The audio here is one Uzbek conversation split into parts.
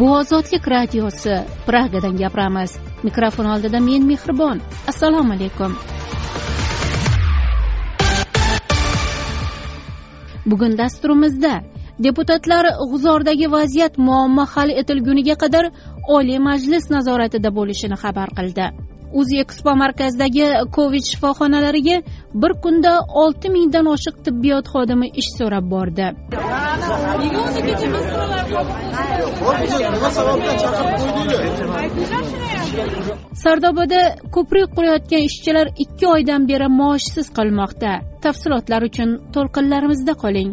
bu ozodlik radiosi pragadan gapiramiz. Mikrofon oldida men mehribon. Assalomu alaykum. Bugun dasturimizda deputatlar g'uzordagi vaziyat muammo hal etilguniga qadar oliy majlis nazoratida bo'lishini xabar qildi. O'zekspo markazidagi covid shifoxonalariga bir kunda olti mingdan oshiq tibbiyot xodimi ish so'rab bordi. Sardobada ko'prik qurayotgan ishchilar ikki oydan beri maoshsiz qolmoqda. Tafsilotlar uchun to'lqinlarimizda qoling.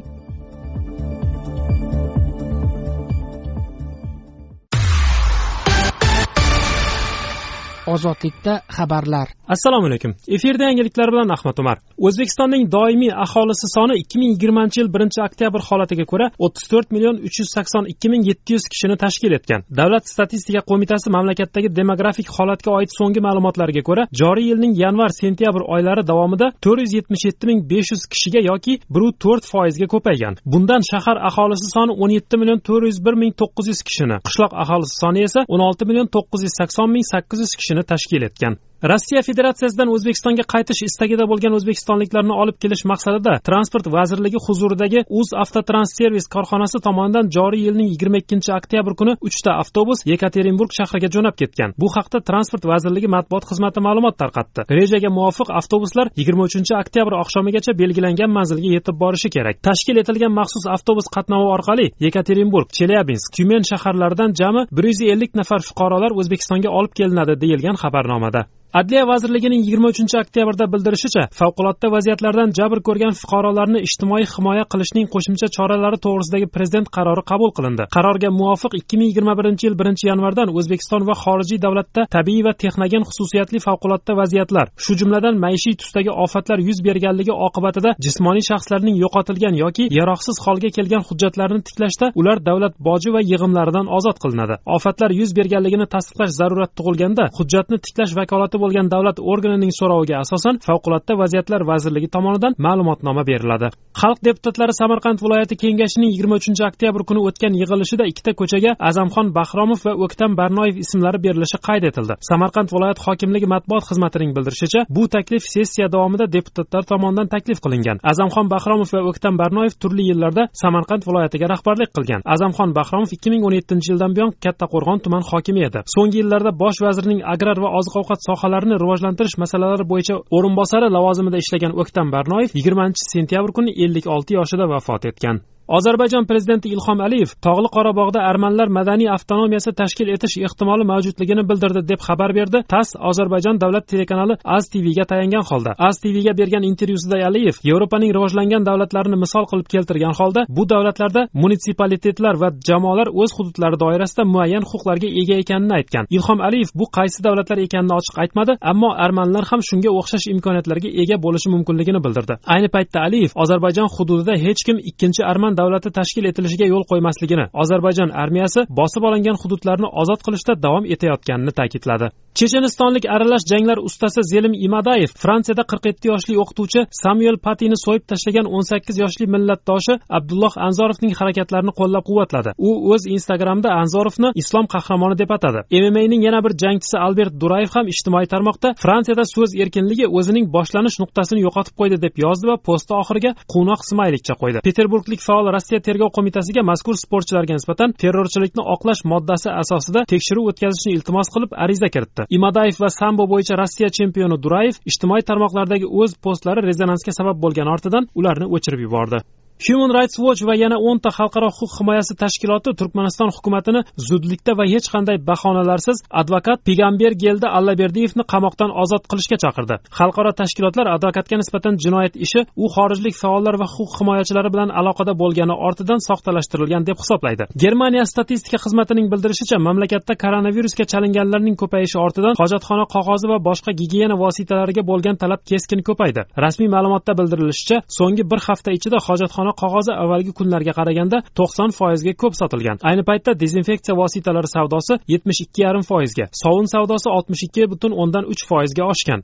Ozodlikda xabarlar. Assalomu alaykum. Efirda yangiliklar bilan ahmad umar. O'zbekistonning doimiy aholisi soni ikki ming yigirmanchi yil birinchi oktyabr holatiga ko'ra o'ttiz to'rt million uch yuz sakson ikki ming yetti yuz kishini tashkil etgan. Davlat statistika qo'mitasi mamlakatdagi demografik holatga oid so'nggi ma'lumotlarga ko'ra joriy yilning yanvar sentyabr oylari davomida to'rt yuz yetmish yetti ming besh yuz kishiga yoki bir to'rt foizga ko'paygan. Bundan shahar aholisi soni o'n yetti million to'rt yuz bir ming to'qqiz yuz kishini qishloq aholisi soni esa o'n olti million to'qqiz yuz sakson ming sakkiz yuz kishini tashkil etgan. Rossiya federatsiyasidan o'zbekistonga qaytish istagida bo'lgan o'zbekistonliklarni olib kelish maqsadida transport vazirligi huzuridagi uz avtotranservis korxonasi tomonidan joriy yilning yigirma ikkinchi oktyabr kuni uchta avtobus yekaterinburg shahriga jo'nab ketgan. Bu haqda transport vazirligi matbuot xizmati ma'lumot tarqatdi. Rejaga muvofiq avtobuslar yigirma uchinchi oktyabr oqshomigacha belgilangan manzilga yetib borishi kerak. Tashkil etilgan maxsus avtobus qatnovi orqali yekaterinburg chelyabinsk tyumen shaharlaridan jami bir yuz ellik nafar fuqarolar o'zbekistonga olib kelinadi deyilgan xabarnomada. Adliya vazirligining yigirma uchinchi oktyabrda bildirishicha favqulodda vaziyatlardan jabr ko'rgan fuqarolarni ijtimoiy himoya qilishning qo'shimcha choralari to'g'risidagi prezident qarori qabul qilindi. Qarorga muvofiq ikki ming yigirma birinchi yil birinchi yanvardan o'zbekiston va xorijiy davlatda tabiiy va texnogen xususiyatli favqulodda vaziyatlar shu jumladan maishiy tusdagi ofatlar yuz berganligi oqibatida jismoniy shaxslarning yo'qotilgan yoki yaroqsiz holga kelgan hujjatlarini tiklashda ular davlat boji va yig'imlaridan ozod qilinadi. Ofatlar yuz berganligini tasdiqlash zarurati tug'ilganda hujjatni tiklash vakolati bo'lgan davlat organining so'roviga asosan favqulodda vaziyatlar vazirligi tomonidan ma'lumotnoma beriladi. Xalq deputatlari samarqand viloyati kengashining yigirma uchinchi oktyabr kuni o'tgan yig'ilishida ikkita ko'chaga azamxon bahromov va o'ktam barnoyev ismlari berilishi qayd etildi. Samarqand viloyat hokimligi matbuot xizmatining bildirishicha bu taklif sessiya davomida deputatlar tomonidan taklif qilingan. Azamxon bahromov va o'ktam barnoyev turli yillarda samarqand viloyatiga rahbarlik qilgan. Azamxon bahromov ikki ming o'n yettinchi yildan buyon kattaqo'rg'on tuman hokimi edi. So'nggi yillarda bosh vazirning agrar va oziq ovqat sohasi sohalarini rivojlantirish masalalari bo'yicha o'rinbosari lavozimida ishlagan o'ktam barnoyev yigirmanchi sentyabr kuni ellik olti yoshida vafot etgan. Ozarbayjon prezidenti ilhom aliyev tog'li qorabog'da armanlar madaniy avtonomiyasi tashkil etish ehtimoli mavjudligini bildirdi deb xabar berdi tass ozarbayjon davlat telekanali az tvga tayangan holda. Az tvga bergan intervyusida aliyev yevropaning rivojlangan davlatlarini misol qilib keltirgan holda bu davlatlarda munitsipalitetlar va jamoalar o'z hududlari doirasida muayyan huquqlarga ega ekanini aytgan. Ilhom aliyev bu qaysi davlatlar ekanini ochiq aytmadi ammo armanlar ham shunga o'xshash imkoniyatlarga ega bo'lishi mumkinligini bildirdi. Ayni paytda aliyev ozarbayjon hududida hech kim ikkinchi arman davlati tashkil etilishiga yo'l qo'ymasligini ozarbayjon armiyasi bosib olingan hududlarni ozod qilishda davom etayotganini ta'kidladi. Chechenistonlik aralash janglar ustasi zelim imadayev fransiyada qirq yetti yoshli o'qituvchi samuel patini so'yib tashlagan o'n sakkiz yoshli millatdoshi abdulloh anzorovning harakatlarini qo'llab quvvatladi u o'z instagramida anzorovni islom qahramoni deb atadi. Mma'ning yana bir jangchisi albert durayev ham ijtimoiy tarmoqda fransiyada so'z erkinligi o'zining boshlanish nuqtasini yo'qotib qo'ydi deb yozdi va posti oxiriga quvnoq smaylikcha qo'ydi. Peterburglik faol rossiya tergov qo'mitasiga mazkur sportchilarga nisbatan terrorchilikni oqlash moddasi asosida tekshiruv o'tkazishni iltimos qilib ariza kiritdi. Imadayev va sambo bo'yicha rossiya chempioni durayev ijtimoiy tarmoqlardagi o'z postlari rezonansga sabab bo'lgani ortidan ularni o'chirib yubordi. Human rights watch va yana o'nta xalqaro huquq himoyasi tashkiloti turkmaniston hukumatini zudlikda va hech qanday bahonalarsiz advokat pigamber geldi allaberdiyevni qamoqdan ozod qilishga chaqirdi. Xalqaro tashkilotlar advokatga nisbatan jinoyat ishi u xorijlik faollar va huquq himoyachilari bilan aloqada bo'lgani ortidan soxtalashtirilgan deb hisoblaydi. Germaniya statistika xizmatining bildirishicha mamlakatda koronavirusga chalinganlarning ko'payishi ortidan hojatxona qog'ozi va boshqa gigiyena vositalariga bo'lgan talab keskin ko'paydi. Rasmiy ma'lumotda bildirilishicha so'nggi bir hafta ichida hojatxona kutubxona qog'ozi avvalgi kunlarga qaraganda to'qson foizga ko'p sotilgan. Ayni paytda dezinfeksiya vositalari savdosi yetmish ikki yarim foizga sovun savdosi oltmish ikki butun o'ndan uch foizga oshgan.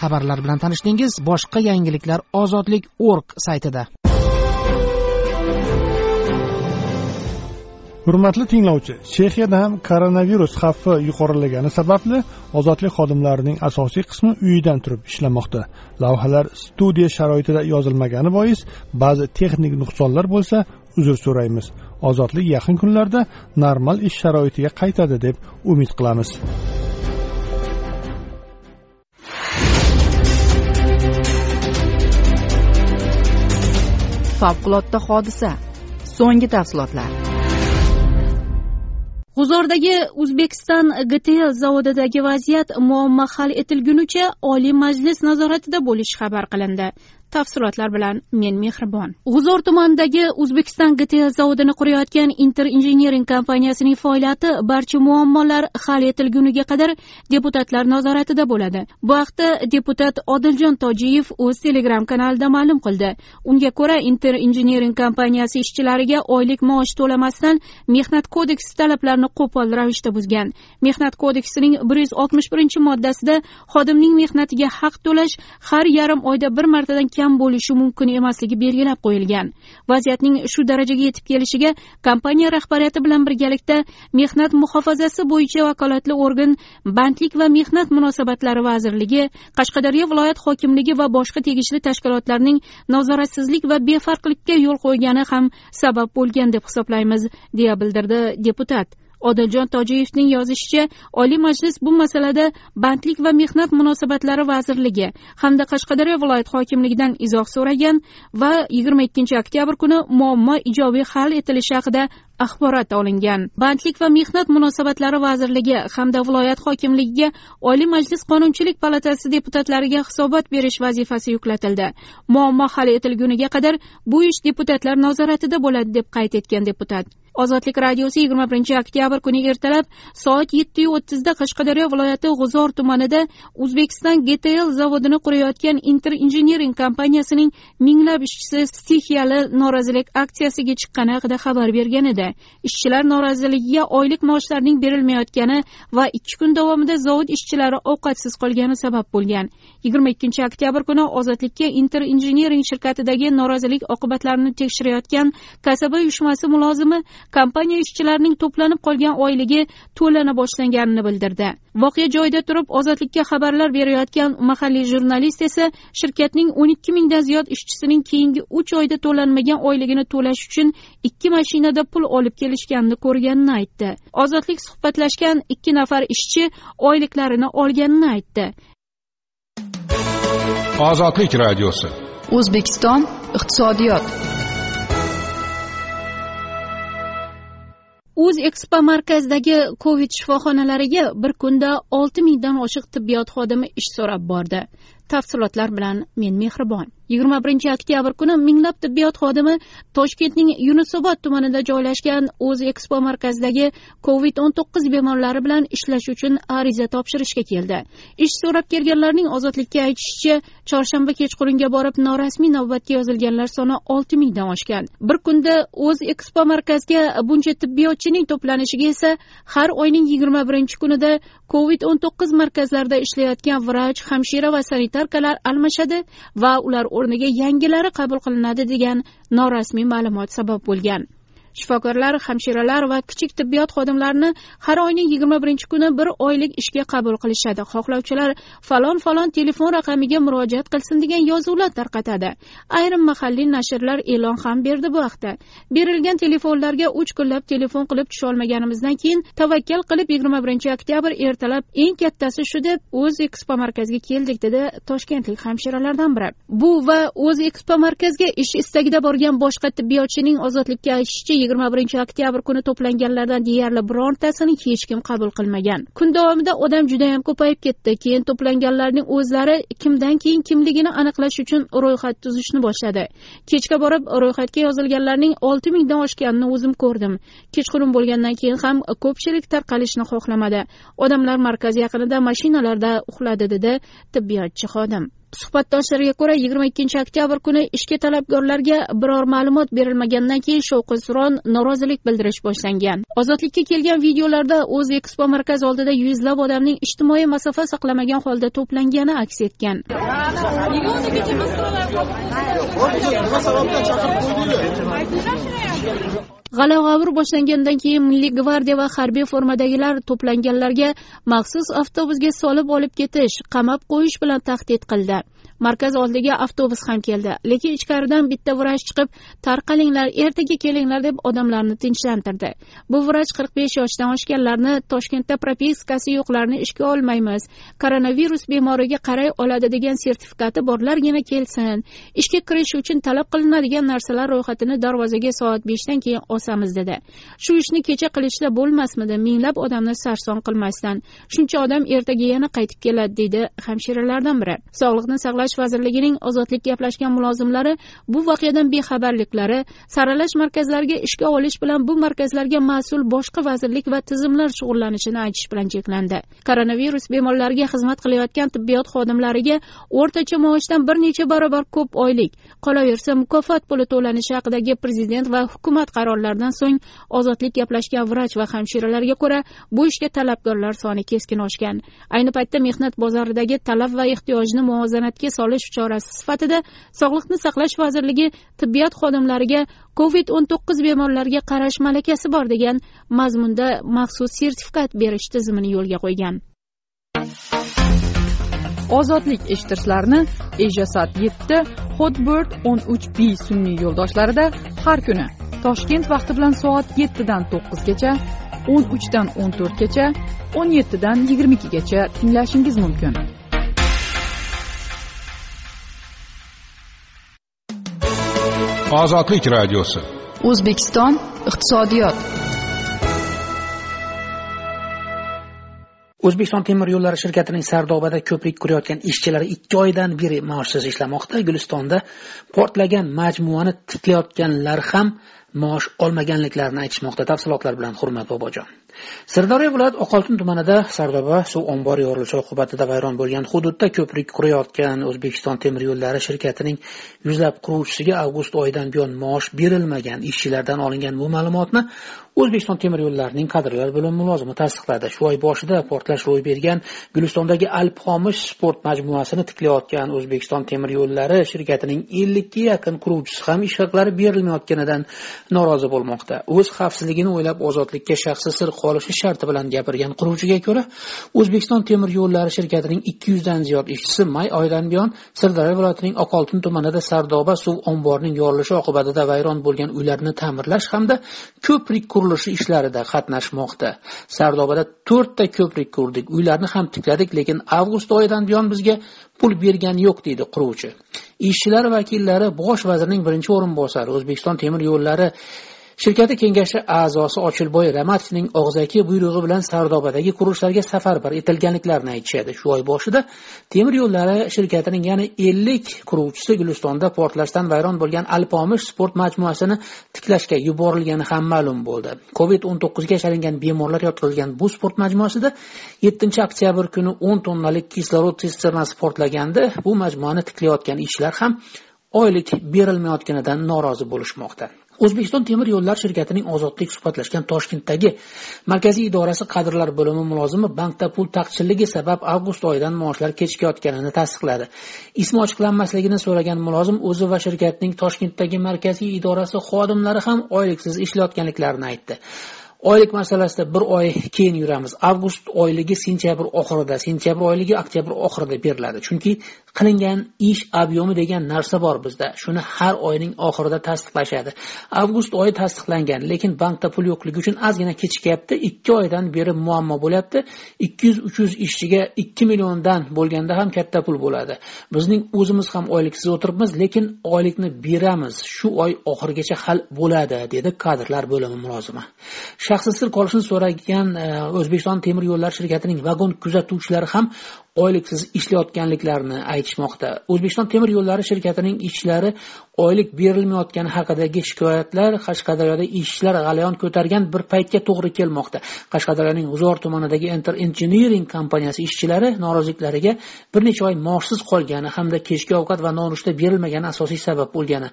Xabarlar bilan tanishdingiz boshqa yangiliklar ozodlik org saytida. Hurmatli tinglovchi chexiyada ham koronavirus xavfi yuqorilagani sababli ozodlik xodimlarining asosiy qismi uyidan turib ishlamoqda. Lavhalar studiya sharoitida yozilmagani bois ba'zi texnik nuqsonlar bo'lsa uzr so'raymiz. Ozodlik yaqin kunlarda normal ish sharoitiga qaytadi deb umid qilamiz. Favqulodda hodisa. So'nggi tafsilotlar. G'uzordagi o'zbekiston gtl zavodidagi vaziyat muammo hal etilgunicha oliy majlis nazoratida bo'lishi xabar qilindi. Tafsilotlar bilan men mehribon. G'uzor tumanidagi o'zbekiston gtl zavodini qurayotgan inter injenering kompaniyasining faoliyati barcha muammolar hal etilguniga qadar deputatlar nazoratida bo'ladi. Bu haqda deputat odiljon tojiyev o'z telegram kanalida ma'lum qildi. Unga ko'ra inter injenering kompaniyasi ishchilariga oylik maosh to'lamasdan mehnat kodeksi talablarini qo'pol ravishda buzgan. Mehnat kodeksining bir yuz oltmish birinchi moddasida xodimning mehnatiga haq to'lash har yarim oyda bir martadan kam bo'lishi mumkin emasligi belgilab qo'yilgan. Vaziyatning shu darajaga yetib kelishiga kompaniya rahbariyati bilan birgalikda mehnat muhofazasi bo'yicha vakolatli organ bandlik va mehnat munosabatlari vazirligi qashqadaryo viloyat hokimligi va boshqa tegishli tashkilotlarning nazoratsizlik va befarqlikka yo'l qo'ygani ham sabab bo'lgan deb hisoblaymiz deya bildirdi deputat. Odiljon tojiyevning yozishicha oliy majlis bu masalada bandlik va mehnat munosabatlari vazirligi hamda qashqadaryo viloyat hokimligidan izoh so'ragan va yigirma ikkinchi oktyabr kuni muammo ijobiy hal etilishi haqida axborot olingan. Bandlik va mehnat munosabatlari vazirligi hamda viloyat hokimligiga oliy majlis qonunchilik palatasi deputatlariga hisobot berish vazifasi yuklatildi. Muammo hal etilguniga qadar bu ish deputatlar nazoratida bo'ladi deb qayd etgan deputat. Ozodlik radiosi yigirma birinchi oktyabr kuni ertalab soat yettiyu o'ttizda qashqadaryo viloyati g'uzor tumanida o'zbekiston gtl zavodini qurayotgan inter injenering kompaniyasining minglab ishchisi stixiyali norozilik aksiyasiga chiqqani haqida xabar bergan edi. Ishchilar noroziligiga oylik maoshlarning berilmayotgani va ikki kun davomida zavod ishchilari ovqatsiz qolgani sabab bo'lgan. Yigirma ikkinchi oktyabr kuni ozodlikka inter injenering shirkatidagi norozilik oqibatlarini tekshirayotgan kasaba uyushmasi mulozimi kompaniya ishchilarining to'planib qolgan oyligi to'lana boshlanganini bildirdi. Voqea joyida turib ozodlikka xabarlar berayotgan mahalliy jurnalist esa shirkatning o'n ikki mingdan ziyod ishchisining keyingi uch oyda to'lanmagan oyligini to'lash uchun ikki mashinada pul olib kelishganini ko'rganini aytdi. Ozodlik suhbatlashgan ikki nafar ishchi oyliklarini olganini aytdi. Ozodlik radiosi. O'zbekiston iqtisodiyot. O'z ekspo markazidagi covid shifoxonalariga bir kunda olti mingdan oshiq tibbiyot xodimi ish so'rab bordi. Tafsilotlar bilan men mehribon yigirma birinchi oktyabr kuni minglab tibbiyot xodimi toshkentning yunusobod tumanida joylashgan o'z ekspo markazidagi covid o'n to'qqiz bemorlari bilan ishlash uchun ariza topshirishga keldi. Ish so'rab kelganlarning ozodlikka aytishicha chorshanba kechqurunga borib norasmiy navbatga yozilganlar soni olti mingdan oshgan. Bir kunda o'z ekspo markazga buncha tibbiyotchining to'planishiga esa har oyning yigirma birinchi kunida covid o'n to'qqiz markazlarida ishlayotgan vrach hamshira va sanitarkalar almashadi va ular o'rniga yangilari qabul qilinadi degan norasmiy ma'lumot sabab bo'lgan. Shifokorlar hamshiralar va kichik tibbiyot xodimlarini har oyning yigirma birinchi kuni bir oylik ishga qabul qilishadi. Xohlovchilar falon falon telefon raqamiga murojaat qilsin degan yozuvlar tarqatadi. Ayrim mahalliy nashrlar e'lon ham berdi bu haqda berilgan telefonlarga uch kunlab telefon qilib tusholmaganimizdan keyin tavakkal qilib yigirma birinchi oktyabr ertalab eng kattasi shu deb o'z ekspo markaziga keldik dedi toshkentlik hamshiralardan biri. Bu va o'z ekspo markazga ish istagida borgan boshqa tibbiyotchining ozodlikka aytishicha yigirma birinchi oktyabr kuni to'planganlardan deyarli birontasini hech kim qabul qilmagan. Kun davomida odam judayam ko'payib ketdi. Keyin to'planganlarning o'zlari kimdan keyin kimligini aniqlash uchun ro'yxat tuzishni boshladi. Kechga borib ro'yxatga yozilganlarning olti mingdan oshganini o'zim ko'rdim. Kechqurun bo'lgandan keyin ham ko'pchilik tarqalishni xohlamadi. Odamlar markaz yaqinida mashinalarda uxladi dedi tibbiyotchi xodim. Suhbatdoshlariga ko'ra yigirma ikkinchi oktyabr kuni ishga talabgorlarga biror ma'lumot berilmagandan keyin shovqin suron norozilik bildirish boshlangan. Ozodlikka kelgan videolarda o'z ekspo markaz oldida yuzlab odamning ijtimoiy masofa saqlamagan holda to'plangani aks etgan. G'ala g'avur boshlangandan keyin milliy gvardiya va harbiy formadagilar to'planganlarga maxsus avtobusga solib olib ketish qamab qo'yish bilan tahdid qildi. Markaz oldiga avtobus ham keldi. Lekin ichkaridan bitta vrach chiqib tarqalinglar ertaga kelinglar deb odamlarni tinchlantirdi. Bu vrach qirq besh yoshdan oshganlarni toshkentda propiskasi yo'qlarni ishga olmaymiz. Koronavirus bemoriga qaray oladi degan sertifikati borlargina kelsin. Ishga kirish uchun talab qilinadigan narsalar ro'yxatini darvozaga soat beshdan keyin osamiz dedi. Shu ishni kecha qilishsa bo'lmasmidi minglab odamni sarson qilmasdan. Shuncha odam ertaga yana qaytib keladi deydi hamshiralardan biri. Sog'liqni saqlash vazirligining ozodlik gaplashgan mulozimlari bu voqeadan bexabarliklari saralash markazlariga ishga olish bilan bu markazlarga mas'ul boshqa vazirlik va tizimlar shug'ullanishini aytish bilan cheklandi. Koronavirus bemorlariga xizmat qilayotgan tibbiyot xodimlariga o'rtacha maoshdan bir necha barobar ko'p oylik qolaversa mukofot puli to'lanishi haqidagi prezident va hukumat qarorlaridan so'ng ozodlik gaplashgan vrach va hamshiralarga ko'ra bu ishga talabgorlar soni keskin oshgan. Ayni paytda mehnat bozoridagi talab va ehtiyojni muvozanatga solish chorasi sifatida sog'liqni saqlash vazirligi tibbiyot xodimlariga covid o'n to'qqiz bemorlarga qarash malakasi bor degan mazmunda maxsus sertifikat berish tizimini yo'lga qo'ygan. Ozodlik eshittirishlarni ejasat yetti hotbird o'n uch b sun'iy yo'ldoshlarida har kuni toshkent vaqti bilan soat yettidan to'qqizgacha o'n uchdan o'n to'rtgacha o'n yettidan yigirma ikkigacha tinglashingiz mumkin. Ozodlik radiosi o'zbekiston iqtisodiyot. O'zbekiston temir yo'llari shirkatining sardobada ko'prik qurayotgan ishchilari ikki oydan beri maoshsiz ishlamoqda. Gulistonda portlagan majmuani tiklayotganlar ham maosh olmaganliklarini aytishmoqda. Tafsilotlar bilan hurmat bobojon sirdaryo viloyati oqoltin tumanida sardoba suv ombori yorilishi oqibatida vayron bo'lgan hududda ko'prik qurayotgan o'zbekiston temir yo'llari shirkatining yuzlab quruvchisiga avgust oyidan buyon maosh berilmagan ishchilardan olingan bu ma'lumotni o'zbekiston temir yo'llarining kadrlar bo'limi mulozimi tasdiqladi. Shu oy boshida portlash ro'y bergan gulistondagi alp xomish sport majmuasini tiklayotgan o'zbekiston temir yo'llari shirkatining ellikka yaqin quruvchisi ham ish haqlari berilmayotganidan norozi bo'lmoqda. O'z xavfsizligini o'ylab ozodlikka shaxsi sir qolishi sharti bilan gapirgan quruvchiga ko'ra o'zbekiston temir yo'llari shirkatining ikki yuzdan ziyod ishchisi may oyidan buyon sirdaryo viloyatining oqoltin tumanida sardoba suv omborining yorilishi oqibatida vayron bo'lgan uylarni ta'mirlash hamda ko'prik qurilishi ishlarida qatnashmoqda. Sardobada to'rtta ko'prik qurdik uylarni ham tikladik lekin avgust oyidan buyon bizga pul bergani yo'q deydi quruvchi. Ishchilar vakillari bosh vazirning birinchi o'rinbosari o'zbekiston temir yo'llari shirkati kengashi a'zosi ochilboy ramatovning og'zaki buyrug'i bilan sardobadagi qurilishlarga safarbar etilganliklarini aytishadi. Shu oy boshida temir yo'llari shirkatining yana ellik quruvchisi gulistonda portlashdan vayron bo'lgan alpomish sport majmuasini tiklashga yuborilgani ham ma'lum bo'ldi. Covid o'n to'qqizga chalingan bemorlar yotqizilgan bu sport majmuasida yettinchi oktyabr kuni o'n tonnalik kislorod sisternasi portlaganda bu majmuani tiklayotgan ishchilar ham oylik berilmayotganidan norozi bo'lishmoqda. O'zbekiston temir yo'llar shirkatining ozodlik suhbatlashgan toshkentdagi markaziy idorasi kadrlar bo'limi mulozimi bankda pul taqchilligi sabab avgust oyidan maoshlar kechikayotganini tasdiqladi. Ismi ochiqlanmasligini so'ragan mulozim o'zi va shirkatning toshkentdagi markaziy idorasi xodimlari ham oyliksiz ishlayotganliklarini aytdi. Oylik masalasida bir oy keyin yuramiz. Avgust oyligi sentyabr oxirida sentyabr oyligi oktyabr oxirida beriladi. Chunki qilingan ish ob'yomi degan narsa bor bizda. Shuni har oyning oxirida tasdiqlashadi. Avgust oyi tasdiqlangan lekin bankda pul yo'qligi uchun ozgina kechikyapti. Ikki oydan beri muammo bo'lyapti. Ikki yuz uch yuz ishchiga ikki milliondan bo'lganda ham katta pul bo'ladi. Bizning o'zimiz ham oyliksiz o'tiribmiz lekin oylikni beramiz. Shu oy oxirigacha hal bo'ladi dedi kadrlar bo'limi mulozimi. Shaxsi sir qolishini so'ragan e, o'zbekiston temir yo'llari shirkatining vagon kuzatuvchilari ham oyliksiz ishlayotganliklarini aytishmoqda. O'zbekiston temir yo'llari shirkatining ishchilari oylik berilmayotgani haqidagi shikoyatlar qashqadaryoda ishchilar g'alayon ko'targan bir paytga to'g'ri kelmoqda. Qashqadaryoning g'uzor tumanidagi enter engineering kompaniyasi ishchilari noroziliklariga bir necha oy maoshsiz qolgani hamda kechki ovqat va nonushta berilmagani asosiy sabab bo'lgani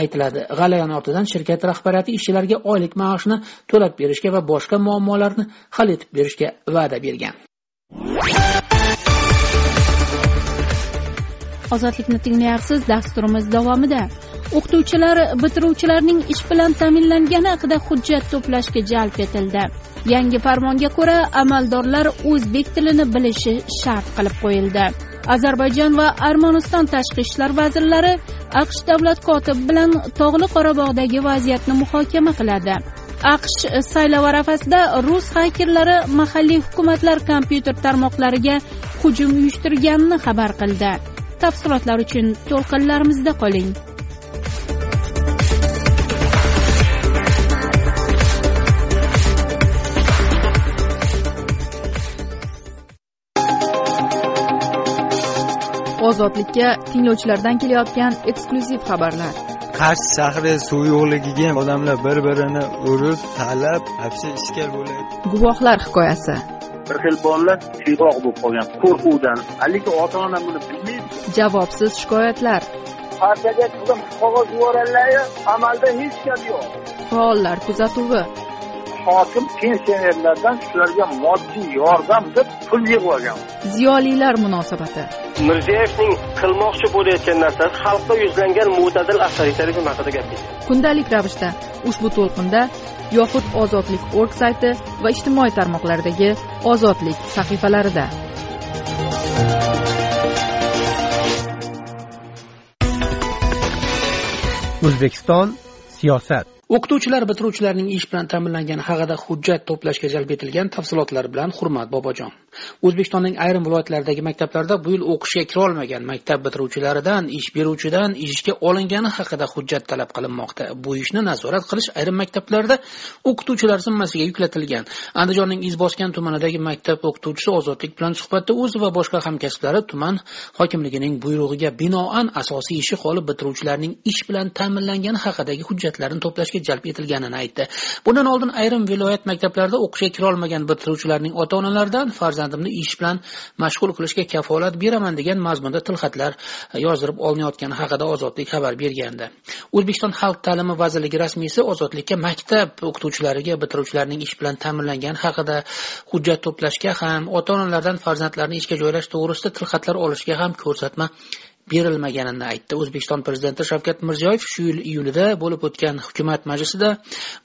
aytiladi. G'alayon ortidan shirkat rahbariyati ishchilarga oylik maoshni to'lab berishga va boshqa muammolarni hal etib berishga va'da bergan. Ozodlikni tinglayapsiz dasturimiz davomida. O'qituvchilar bitiruvchilarning ish bilan ta'minlangani haqida hujjat to'plashga jalb etildi. Yangi farmonga ko'ra amaldorlar o'zbek tilini bilishi shart qilib qo'yildi. Ozarbayjon va armaniston tashqi ishlar vazirlari aqsh davlat kotibi bilan tog'li qorabog'dagi vaziyatni muhokama qiladi. Aqsh saylov arafasida rus xakerlari mahalliy hukumatlar kompyuter tarmoqlariga hujum uyushtirganini xabar qildi. Tafsilotlar uchun to'lqinlarimizda qoling. Ozodlikka tinglovchilardan kelayotgan eksklyuziv xabarlar. Qarshi shahri suv yo'qligiga odamlar bir birini urib talab вообще ishkal bo'lyapti guvohlar hikoyasi bir xil bolalar tiyroq bo'lib qolgan. Qo'rquvdan lekin ota ona buni bilmaydi. Javobsiz shikoyatlar. Partiyaga qizim qog'oz yuboradilar amalda hech gap yo'q. Faollar kuzatuvi hokim pensionerlardan shularga moddiy yordam deb pul yig'ib olgan. Ziyolilar munosabati. Mirziyoyevning qilmoqchi bo'layotgan narsasi xalqqa yuzlangan mo'tadil avtoritarizm haqida gap kundalik ravishda ushbu to'lqinda yoxud ozodlik org sayti va ijtimoiy tarmoqlardagi ozodlik sahifalarida. O'zbekiston siyosat o'qituvchilar bitiruvchilarning ish bilan ta'minlangani haqida hujjat to'plashga jalb etilgan tafsilotlar bilan hurmat bobojon. O'zbekistonning ayrim viloyatlaridagi maktablarda bu yil o'qishga kirolmagan maktab bitiruvchilaridan ish beruvchidan ishga olingani haqida hujjat talab qilinmoqda. Bu ishni nazorat qilish ayrim maktablarda o'qituvchilar zimmasiga yuklatilgan. Andijonning izboskan tumanidagi maktab o'qituvchisi ozodlik bilan suhbatda o'zi va boshqa hamkasblari tuman hokimligining buyrug'iga binoan asosiy ishi qolib bitiruvchilarning ish bilan ta'minlangani haqidagi hujjatlarni to'plashga jalb etilganini aytdi. Bundan oldin ayrim viloyat maktablarida o'qishga kirolmagan bitiruvchilarning ota onalaridan farzand farzandimni ish bilan mashg'ul qilishga kafolat beraman degan mazmunda tilxatlar e, yozdirib olinayotgani haqida ozodlik xabar bergandi. O'zbekiston xalq ta'limi vazirligi rasmiysi ozodlikka maktab o'qituvchilariga bitiruvchilarning ish bilan ta'minlangani haqida hujjat to'plashga ham ota onalardan farzandlarini ishga joylash to'g'risida tilxatlar olishga ham ko'rsatma berilmaganini aytdi. O'zbekiston prezidenti shavkat mirziyoyev shu yil iyulida bo'lib o'tgan hukumat majlisida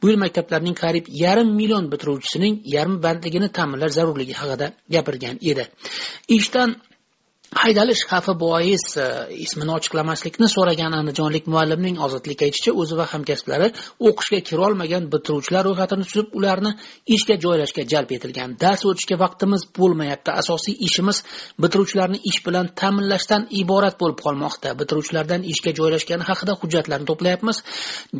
bu yil maktablarning qariyb yarim million bitiruvchisining yarmi bandligini ta'minlash zarurligi haqida gapirgan edi. Ishdan haydalish xavfi bois e, ismini ochiqlamaslikni so'ragan andijonlik muallimning ozodlikka aytishicha o'zi va hamkasblari o'qishga kirolmagan bitiruvchilar ro'yxatini tuzib ularni ishga joylashga jalb etilgan. Dars o'tishga vaqtimiz bo'lmayapti. Asosiy ishimiz bitiruvchilarni ish bilan ta'minlashdan iborat bo'lib qolmoqda. Bitiruvchilardan ishga joylashgani haqida hujjatlarni to'playapmiz.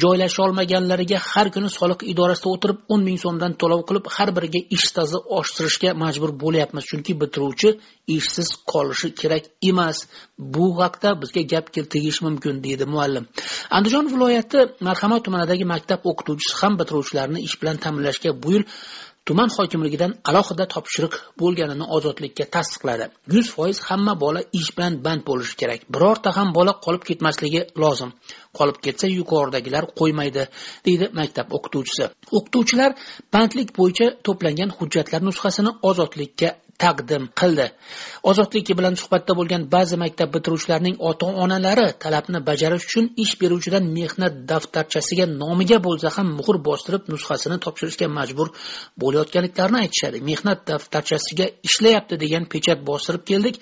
Joylasholmaganlariga har kuni soliq idorasida o'tirib o'n ming so'mdan to'lov qilib har biriga ish stazi oshirishga majbur bo'lyapmiz. Chunki bitiruvchi ishsiz qolishi kerak emas. Bu haqda bizga gap tegishi mumkin deydi muallim. Andijon viloyati marhamat tumanidagi maktab o'qituvchisi ham bitiruvchilarni ish bilan ta'minlashga bu yil tuman hokimligidan alohida topshiriq bo'lganini ozodlikka tasdiqladi. Yuz foiz hamma bola ish bilan band bo'lishi kerak. Birorta ham bola qolib ketmasligi lozim. Qolib ketsa yuqoridagilar qo'ymaydi deydi maktab o'qituvchisi. O'qituvchilar bandlik bo'yicha to'plangan hujjatlar nusxasini ozodlikka taqdim qildi. Ozodlik bilan suhbatda bo'lgan ba'zi maktab bitiruvchilarining ota onalari talabni bajarish uchun ish beruvchidan mehnat daftarchasiga nomiga bo'lsa ham muhr bostirib nusxasini topshirishga majbur bo'layotganliklarini aytishadi. Mehnat daftarchasiga ishlayapti degan pechat bostirib keldik.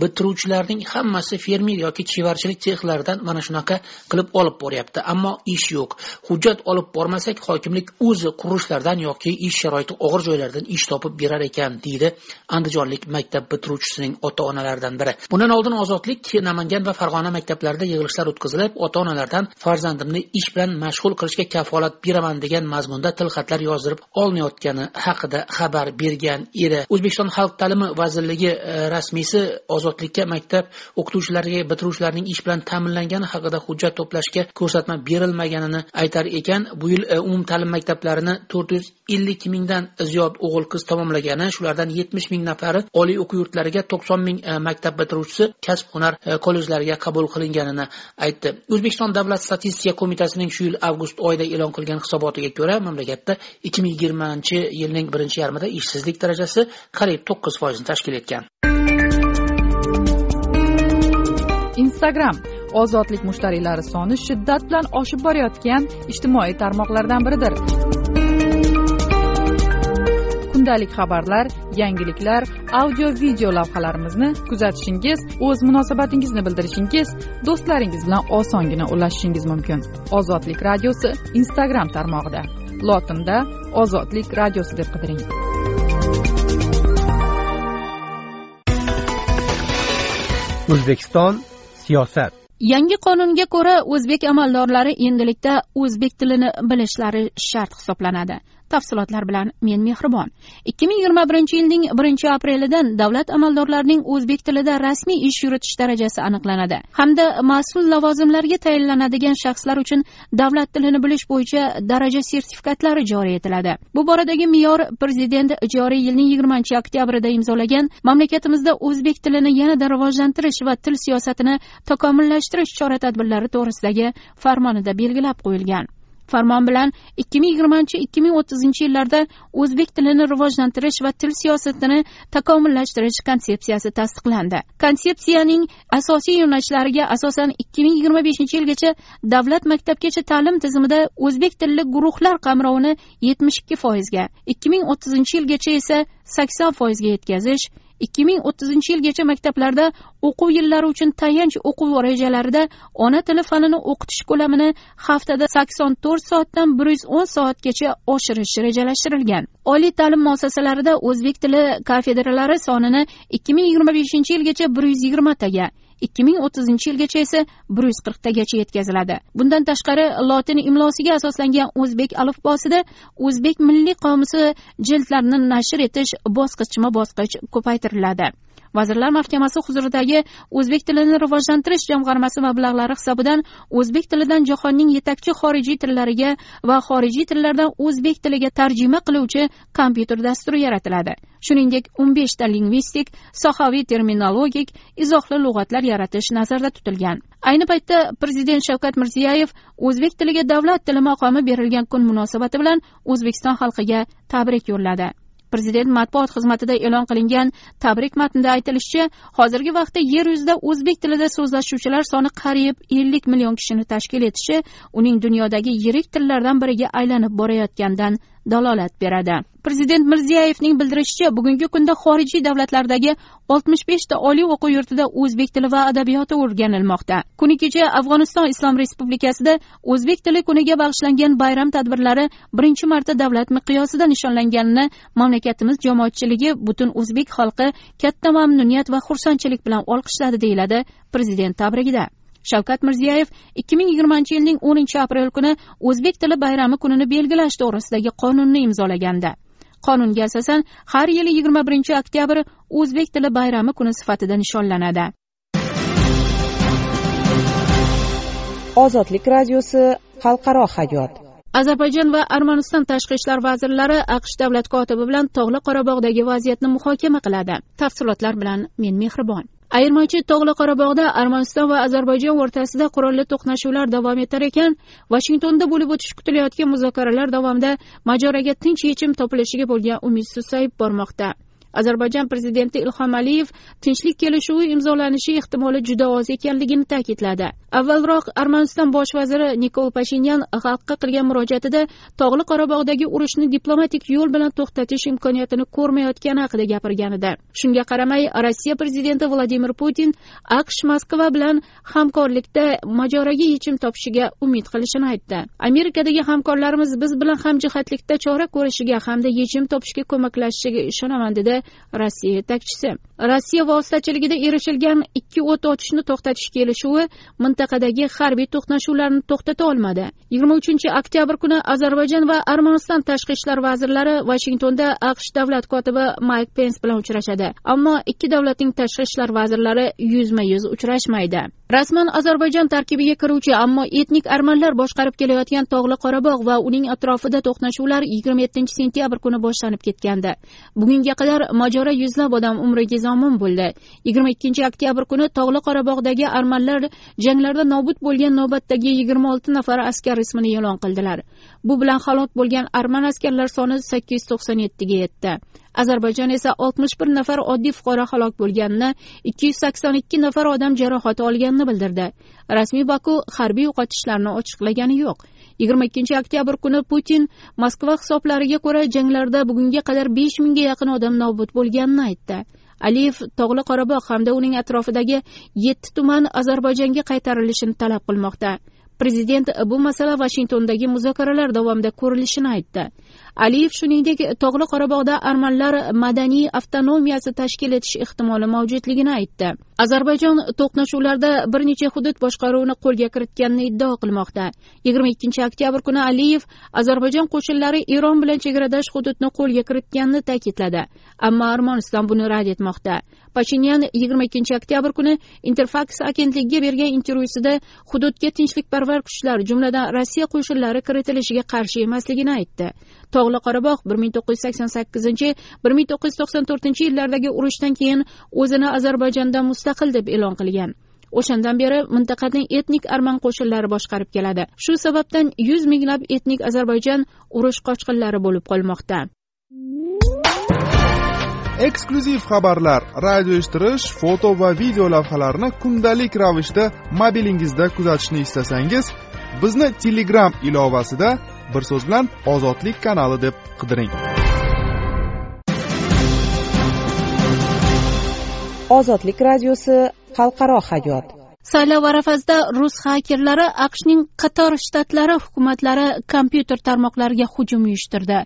Bitiruvchilarning hammasi fermer yoki chevarchilik sexlaridan mana shunaqa qilib olib boryapti. Ammo ish yo'q. Hujjat olib bormasak hokimlik o'zi qurilishlardan yoki ish sharoiti og'ir joylardan ish topib berar ekan deydi andijonlik maktab bitiruvchisining ota onalaridan biri. Bundan oldin ozodlik namangan va farg'ona maktablarida yig'ilishlar o'tkazilib ota onalardan farzandimni ish bilan mashg'ul qilishga kafolat beraman degan mazmunda tilxatlar yozdirib olinayotgani haqida xabar bergan edi. O'zbekiston xalq ta'limi vazirligi e, rasmiysi ozodlikka maktab o'qituvchilariga bitiruvchilarning ish bilan ta'minlangani haqida hujjat to'plashga ko'rsatma berilmaganini aytar ekan. Bu yil e, umumta'lim maktablarini to'rt yuz ellik mingdan ziyod o'g'il qiz tamomlagani shulardan yetmish ming nafari oliy o'quv yurtlariga to'qson ming e, maktab bitiruvchisi kasb hunar e, kollejlariga qabul qilinganini aytdi. O'zbekiston davlat statistika qo'mitasining shu yil avgust oyida e'lon qilgan hisobotiga ko'ra mamlakatda ikki ming yigirmanchi yilning birinchi yarmida ishsizlik darajasi qariyb to'qqiz foizni tashkil etgan. Instagram ozodlik mushtariylari soni shiddat bilan oshib borayotgan ijtimoiy tarmoqlardan biridir. Kundalik xabarlar yangiliklar audio video lavhalarimizni kuzatishingiz o'z munosabatingizni bildirishingiz do'stlaringiz bilan osongina ulashishingiz mumkin. Ozodlik radiosi instagram tarmog'ida. Lotinda ozodlik radiosi deb qidiring. O'zbekiston siyosat. Yangi qonunga ko'ra o'zbek amaldorlari endilikda o'zbek tilini bilishlari shart hisoblanadi tafsilotlar bilan men mehribon. Ikki ming yigirma birinchi yilning birinchi aprelidan davlat amaldorlarining o'zbek tilida rasmiy ish yuritish darajasi aniqlanadi. Hamda mas'ul lavozimlarga tayinlanadigan shaxslar uchun davlat tilini bilish bo'yicha daraja sertifikatlari joriy etiladi. Bu boradagi me'yor prezident joriy yilning yigirmanchi oktyabrida imzolagan mamlakatimizda o'zbek tilini yanada rivojlantirish va til siyosatini takomillashtirish chora tadbirlari to'g'risidagi farmonida belgilab qo'yilgan. Farmon bilan ikki ming yigirmanchi ikki ming o'ttizinchi yillarda o'zbek tilini rivojlantirish va til siyosatini takomillashtirish konsepsiyasi tasdiqlandi. Konsepsiyaning asosiy yo'nalishlariga asosan ikki ming yigirma beshinchi yilgacha davlat maktabgacha ta'lim tizimida o'zbek tilli guruhlar qamrovini yetmish ikki foizga ikki ming o'ttizinchi yilgacha esa sakson foizga yetkazish ikki ming o'ttizinchi yilgacha maktablarda o'quv yillari uchun tayanch o'quv rejalarida ona tili fanini o'qitish ko'lamini haftada sakson to'rt soatdan bir yuz o'n soatgacha oshirish rejalashtirilgan. Oliy ta'lim muassasalarida o'zbek tili kafedralari sonini ikki ming yigirma beshinchi yilgacha bir yuz yigirmataga ikki ming o'ttizinchi yilgacha esa bir yuz qirqtagacha yetkaziladi. Bundan tashqari lotin imlosiga asoslangan o'zbek alifbosida o'zbek milliy qomusi jildlarini nashr etish bosqichma bosqich ko'paytiriladi. Vazirlar mahkamasi huzuridagi o'zbek tilini rivojlantirish jamg'armasi mablag'lari hisobidan o'zbek tilidan jahonning yetakchi xorijiy tillariga va xorijiy tillardan o'zbek tiliga tarjima qiluvchi kompyuter dasturi yaratiladi. Shuningdek o'n beshta lingvistik sohaviy terminologik izohli lug'atlar yaratish nazarda tutilgan. Ayni paytda prezident shavkat mirziyoyev o'zbek tiliga davlat tili maqomi berilgan kun munosabati bilan o'zbekiston xalqiga tabrik yo'lladi. Prezident matbuot xizmatida e'lon qilingan tabrik matnida aytilishicha hozirgi vaqtda yer yuzida o'zbek tilida so'zlashuvchilar soni qariyb ellik million kishini tashkil etishi uning dunyodagi yirik tillardan biriga aylanib borayotganidan dalolat beradi. Prezident mirziyoyevning bildirishicha bugungi kunda xorijiy davlatlardagi oltmish beshta oliy o'quv yurtida o'zbek tili va adabiyoti o'rganilmoqda. Kuni kecha afg'oniston islom respublikasida o'zbek tili kuniga bag'ishlangan bayram tadbirlari birinchi marta davlat miqyosida nishonlanganini mamlakatimiz jamoatchiligi butun o'zbek xalqi katta mamnuniyat va xursandchilik bilan olqishladi deyiladi prezident tabrigida. Shavkat mirziyoyev ikki ming yigirmanchi yilning o'ninchi aprel kuni o'zbek tili bayrami kunini belgilash to'g'risidagi qonunni imzolagandi. Qonunga asosan har yili yigirma birinchi oktyabr o'zbek tili bayrami kuni sifatida nishonlanadi. Ozodlik radiosi xalqaro hayot. Ozarbayjon va armaniston tashqi ishlar vazirlari aqsh davlat kotibi bilan tog'li qorabog'dagi vaziyatni muhokama qiladi. Tafsilotlar bilan men mehribon ayirmachi tog'li qorabog'da armaniston va ozarbayjon o'rtasida qurolli to'qnashuvlar davom etar ekan. Vashingtonda bo'lib o'tishi kutilayotgan muzokaralar davomida mojaroga tinch yechim topilishiga bo'lgan umid susayib bormoqda. Ozarbayjon prezidenti ilhom aliyev tinchlik kelishuvi imzolanishi ehtimoli juda oz ekanligini ta'kidladi. Avvalroq armaniston bosh vaziri nikol pashinyan xalqqa qilgan murojaatida tog'li qorabog'dagi urushni diplomatik yo'l bilan to'xtatish imkoniyatini ko'rmayotgani haqida gapirgan edi shunga qaramay rossiya prezidenti vladimir putin aqsh moskva bilan hamkorlikda mojaroga yechim topishiga umid qilishini aytdi. Amerikadagi hamkorlarimiz biz bilan hamjihatlikda chora ko'rishiga hamda yechim topishga ko'maklashishiga ishonaman dedi rossiya yetakchisi. Rossiya vositachiligida erishilgan ikki o't ochishni to'xtatish kelishuvi mintaqadagi harbiy to'qnashuvlarni to'xtata olmadi. Yigirma uchinchi oktyabr kuni ozarbayjon va armaniston tashqi ishlar vazirlari vashingtonda aqsh davlat kotibi mayk pens bilan uchrashadi. Ammo ikki davlatning tashqi ishlar vazirlari yuzma yuz uchrashmaydi. Rasman ozarbayjon tarkibiga kiruvchi ammo etnik armanlar boshqarib kelayotgan tog'li qorabog' va uning atrofida to'qnashuvlar yigirma yettinchi sentyabr kuni boshlanib ketgandi. Bugunga qadar mojaro yuzlab odam umriga zomin bo'ldi. Yigirma ikkinchi oktyabr kuni tog'li qorabog'dagi armanlar janglarda nobud bo'lgan navbatdagi yigirma olti nafar askar ismini e'lon qildilar. Bu bilan halok bo'lgan arman askarlar soni sakkiz yuz to'qson yettiga yetdi. Ozarbayjon esa oltmish bir nafar oddiy fuqaro halok bo'lganini ikki yuz sakson ikki nafar odam jarohat olganini bildirdi. Rasmiy baku harbiy yo'qotishlarni ochiqlagani yo'q. Yigirma ikkinchi oktyabr kuni putin moskva hisoblariga ko'ra janglarda bugunga qadar besh mingga yaqin odam nobud bo'lganini aytdi. Aliyev tog'li qorabog' hamda uning atrofidagi yetti tuman ozarbayjonga qaytarilishini talab qilmoqda. Prezident bu masala vashingtondagi muzokaralar davomida ko'rilishini aytdi. Aliyev shuningdek tog'li qorabog'da armanlar madaniy avtonomiyasi tashkil etish ehtimoli mavjudligini aytdi. Ozarbayjon to'qnashuvlarda bir necha hudud boshqaruvini qo'lga kiritganini iddao qilmoqda. Yigirma ikkinchi oktyabr kuni aliyev ozarbayjon qo'shinlari eron bilan chegaradosh hududni qo'lga kiritganini ta'kidladi. Ammo armaniston buni rad etmoqda. Pashinyan yigirma ikkinchi oktyabr kuni interfaks agentligiga bergan intervyusida hududga tinchlikparvar kuchlar jumladan rossiya qo'shinlari kiritilishiga qarshi emasligini aytdi. Tog'li qorabog' bir ming to'qqiz yuz sakson sakkizinchi bir ming to'qqiz yuz to'qson to'rtinchi yillardagi urushdan keyin o'zini ozarbayjondan mustaqil deb e'lon qilgan. O'shandan beri mintaqani etnik arman qo'shinlari boshqarib keladi. Shu sababdan yuz minglab etnik ozarbayjon urush qochqinlari bo'lib qolmoqda. Eksklyuziv xabarlar radio eshittirish foto va video lavhalarni kundalik ravishda mobilingizda kuzatishni istasangiz bizni telegram ilovasida bir so'z bilan ozodlik kanali deb qidiring. Ozodlik radiosi xalqaro hayot. Saylov arafasida rus xakerlari aqshning qator shtatlari hukumatlari kompyuter tarmoqlariga hujum uyushtirdi.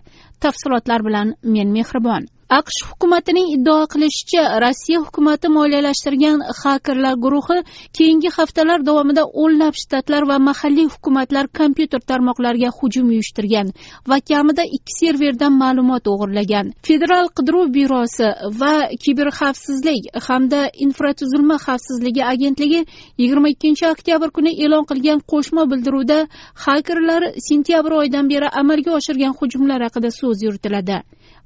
Tafsilotlar bilan men mehribon. Aqsh hukumatining iddao qilishicha rossiya hukumati moliyalashtirgan xakerlar guruhi keyingi haftalar davomida o'nlab shtatlar va mahalliy hukumatlar kompyuter tarmoqlariga hujum uyushtirgan va kamida ikki serverdan ma'lumot o'g'irlagan. Federal qidiruv byurosi va kiberxavfsizlik hamda infratuzilma xavfsizligi agentligi yigirma ikkinchi oktyabr kuni e'lon qilgan qo'shma bildiruvda xakerlar sentyabr oyidan beri amalga oshirgan hujumlar haqida so'z yuritiladi.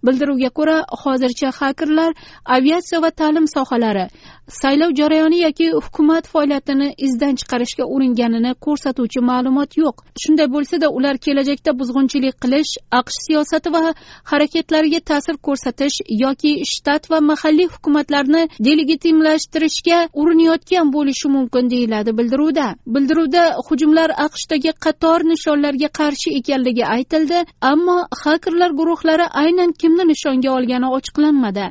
Bildiruvga ko'ra hozircha xakerlar aviatsiya va ta'lim sohalari saylov jarayoni yoki hukumat faoliyatini izdan chiqarishga uringanini ko'rsatuvchi ma'lumot yo'q. Shunday bo'lsada ular kelajakda buzg'unchilik qilish aqsh siyosati va harakatlariga ta'sir ko'rsatish yoki shtat va mahalliy hukumatlarni delegitimlashtirishga urinayotgan bo'lishi mumkin deyiladi bildiruvda. Bildiruvda hujumlar aqshdagi qator nishonlarga qarshi ekanligi aytildi ammo xakerlar guruhlari aynan kimni nishonga olgani ochiqlanmadi.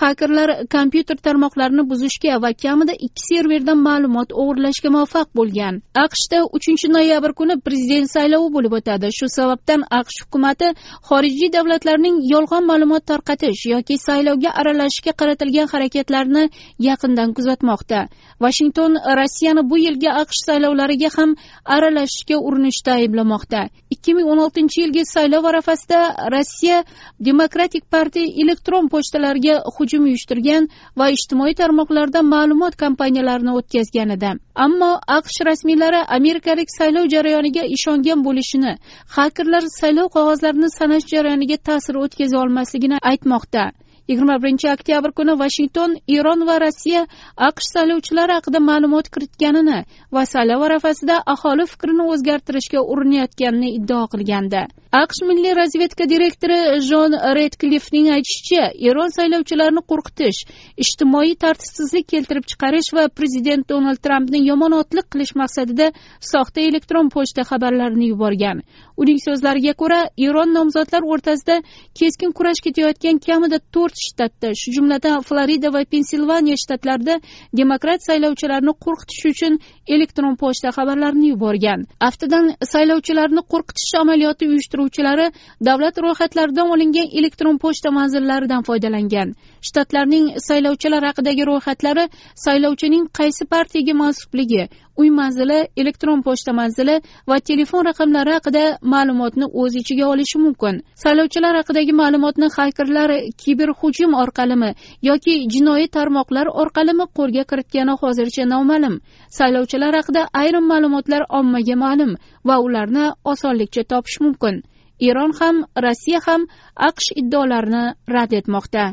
Xakerlar kompyuter tarmoqlarini buzishga va kamida ikki serverdan ma'lumot o'g'irlashga muvaffaq bo'lgan. Aqshda uchinchi noyabr kuni prezident saylovi bo'lib o'tadi. Shu sababdan aqsh hukumati xorijiy davlatlarning yolg'on ma'lumot tarqatish yoki saylovga aralashishga qaratilgan harakatlarni yaqindan kuzatmoqda. Vashington rossiyani bu yilgi aqsh saylovlariga ham aralashishga urinishda ayblamoqda. ikki ming o'n oltinchi yilgi saylov arafasida rossiya demokratik partiya elektron pochtalariga hujum uyushtirgan va ijtimoiy tarmoqlarda ma'lumot kampaniyalarini o'tkazgan edi. Ammo aqsh rasmiylari amerikalik saylov jarayoniga ishongan bo'lishini xakerlar saylov qog'ozlarini sanash jarayoniga ta'sir o'tkaza olmasligini aytmoqda. Yigirma birinchi oktyabr kuni vashington eron va rossiya aqsh saylovchilari haqida ma'lumot kiritganini va saylov arafasida aholi fikrini o'zgartirishga urinayotganini iddao qilgandi. Aqsh milliy razvedka direktori jon redklifning aytishicha eron saylovchilarini qo'rqitish ijtimoiy tartibsizlik keltirib chiqarish va prezident donald trampni yomonotlik qilish maqsadida soxta elektron pochta xabarlarini yuborgan. Uning so'zlariga ko'ra eron nomzodlar o'rtasida keskin kurash ketayotgan kamida to'rt shtatda. Shu jumladan florida va pensilvaniya shtatlarida demokrat saylovchilarni qo'rqitish uchun elektron pochta xabarlarini yuborgan. Aftidan saylovchilarni qo'rqitish amaliyoti uyushtiruvchilari davlat ro'yxatlaridan olingan elektron pochta manzillaridan foydalangan. Shtatlarning saylovchilar haqidagi ro'yxatlari saylovchining qaysi partiyaga mansubligi uy manzili elektron pochta manzili va telefon raqamlari haqida ma'lumotni o'z ichiga olishi mumkin. Saylovchilar haqidagi ma'lumotni xakerlar kiber hujum orqalimi yoki jinoiy tarmoqlar orqalimi qo'lga kiritgani hozircha noma'lum. Saylovchilar haqida ayrim ma'lumotlar ommaga ma'lum va ularni osonlikcha topish mumkin. Eron ham rossiya ham aqsh iddaolarini rad etmoqda.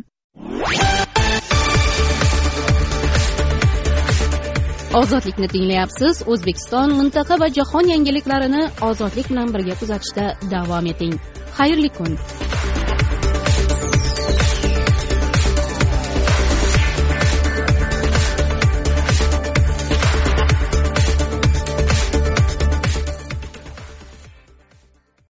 Ozodlikni tinglayapsiz o'zbekiston mintaqa va jahon yangiliklarini ozodlik bilan birga kuzatishda davom eting. Xayrli kun.